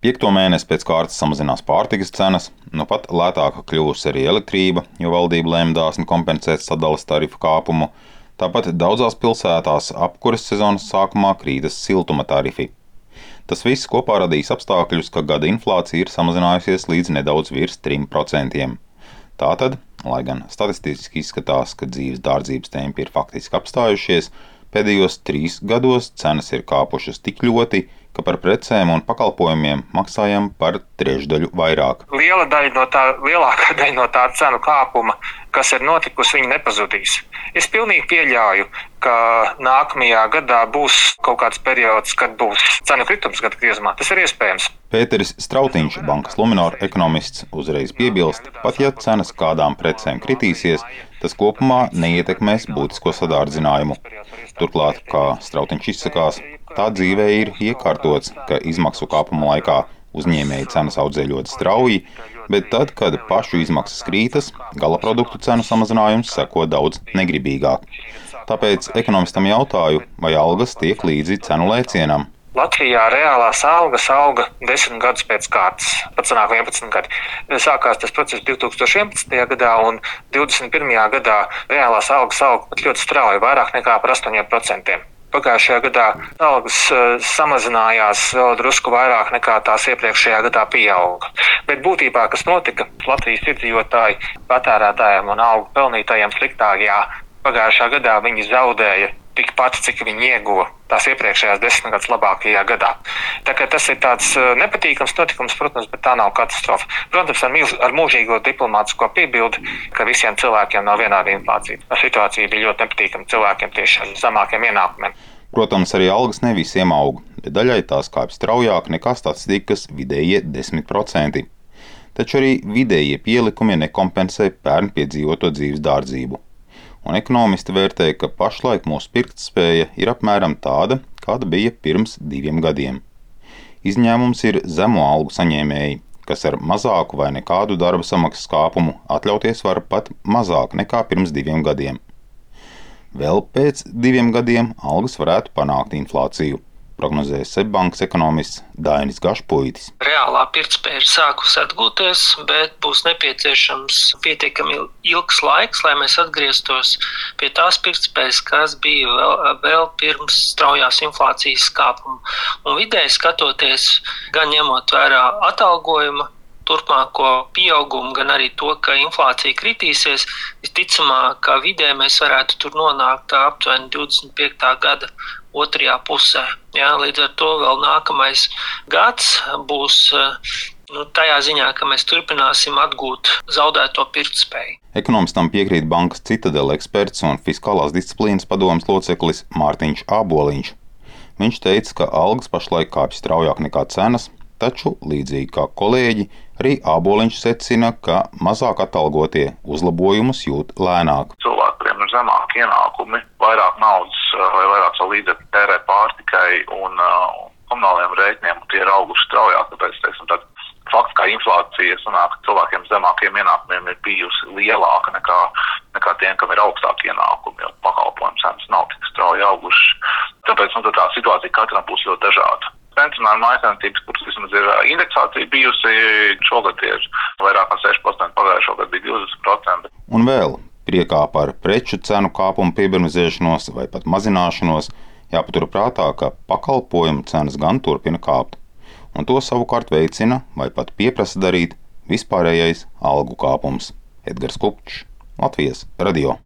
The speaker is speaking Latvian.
Piekto mēnesi pēc kārtas samazinās pārtikas cenas, nu pat lētāka kļūs arī elektrība, jo valdība lēma dāsni kompensēt sadales tarifu kāpumu. Tāpat daudzās pilsētās apkures sezonas sākumā krītas siltuma tarifi. Tas viss kopā radīs apstākļus, ka gada inflācija ir samazinājusies līdz nedaudz virs 3%. Tātad, lai gan statistiski izskatās, ka dzīves dārdzības tempi ir faktiski apstājušies, pēdējos trīs gados cenas ir kāpušas tik ļoti, ka par precēm un pakalpojumiem maksājam par trešdaļu vairāk. Liela daļa no tā, lielākā daļa no tā cenu kāpuma, kas ir notikusi, viņi nepazudīs. Es pilnīgi pieļauju, ka nākamajā gadā būs kaut kāds periods, kad būs cenu kritums gada griezumā. Tas ir iespējams. Pēteris Strautiņš, bankas Luminor ekonomists, uzreiz piebilst, pat ja cenas kādām precēm kritīsies, tas kopumā neietekmēs būtisko sadārdzinājumu. Turklāt, kā Strautiņš izsakās, Tā dzīvē ir iekārtots, ka izmaksu kāpuma laikā uzņēmēji cenas audzē ļoti strauji, bet tad, kad pašu izmaksas krītas, gala produktu cenu samazinājums seko daudz negribīgāk. Tāpēc ekonomistam jautāju, vai algas tiek līdzi cenu lēcienam. Latvijā reālās algas auga desmit gadus pēc kārtas, pat sanāk 11 gadi. Sākās tas process 2011. gadā, un 2021. gadā reālās algas auga ļoti strauji, vairāk nekā par 8%. Pagājušajā gadā algas uh, samazinājās vēl drusku vairāk nekā tās iepriekšējā gadā pieauga. Bet būtībā, kas notika, Latvijas iedzīvotāji, patērētājiem un algu pelnītājiem sliktāk, jā, pagājušā gadā viņi zaudēja tikpat, cik viņi ieguva tās iepriekšējās desmitgades labākajā gadā. Tā tas ir tāds uh, nepatīkams notikums, protams, bet tā nav katastrofa. Protams, ar, milz, ar mūžīgo diplomātisko piebildi, ka visiem cilvēkiem nav vienāda inflācija. Situācija bija ļoti nepatīkama cilvēkiem tieši ar zemākiem ienākumiem. Protams, arī algas ne visiem aug, bet daļai tās kāpj straujāk nekā statistikas vidējie 10%. Taču arī vidējie pielikumi nekompensē pērn piedzīvoto dzīves dārdzību un ekonomisti vērtē, ka pašlaik mūsu pirktspēja ir apmēram tāda, kāda bija pirms diviem gadiem. Izņēmums ir zemo algu saņēmēji, kas ar mazāku vai nekādu darba samaksas kāpumu atļauties var pat mazāk nekā pirms diviem gadiem. Vēl pēc diviem gadiem algas varētu panākt inflāciju prognozēja Seibankas ekonomists Dainis Gašpuitis. Reālā pirktspēja ir sākusi atgūties, bet būs nepieciešams pietiekami ilgs laiks, lai mēs atgrieztos pie tās pirktspējas, kas bija vēl, vēl pirms straujās inflācijas kāpuma. Un vidēji skatoties, gan ņemot vērā atalgojuma turpmāko pieaugumu, gan arī to, ka inflācija kritīsies, visticamāk, ka vidē mēs varētu tur nonākt aptuveni 25. gada otrajā pusē. Jā, līdz ar to vēl nākamais gads būs nu, tajā ziņā, ka mēs turpināsim atgūt zaudēto pirktspēju. Ekonomistam piekrīt bankas citadela eksperts un fiskālās disciplīnas padomas loceklis Mārtiņš Āboliņš. Viņš teica, ka algas pašlaik kāpj straujāk nekā cenas, taču, līdzīgi kā kolēģi, arī Āboliņš secina, ka mazāk atalgotie uzlabojumus jūt lēnāk. Cilvēkiem ir zemāki ienākumi, vairāk naudas vai vairāk savu līdzekļu tērē pārtikai un uh, komunāliem rēķiniem, un tie ir auguši straujāk. Tāpēc, teiksim, tā fakts, kā inflācija sanāk, cilvēkiem zemākiem ienākumiem ir bijusi lielāka nekā, nekā tiem, kam ir augstāki ienākumi, jo pakalpojumu cenas nav tik strauji augušas. Tāpēc nu, tā situācija katram būs ļoti dažāda. Pensionāra mājasēmniecības, kuras vismaz ir indeksācija bijusi, šogad ir vairāk kā 6%, pagājušā gada bija 20%. Un vēl priekā par preču cenu kāpumu piebremzēšanos vai pat mazināšanos jāpaturprātā, ka pakalpojumu cenas gan turpina kāpt, un to savukārt veicina vai pat pieprasa darīt vispārējais algu kāpums. Edgars Kupčs, Latvijas radio.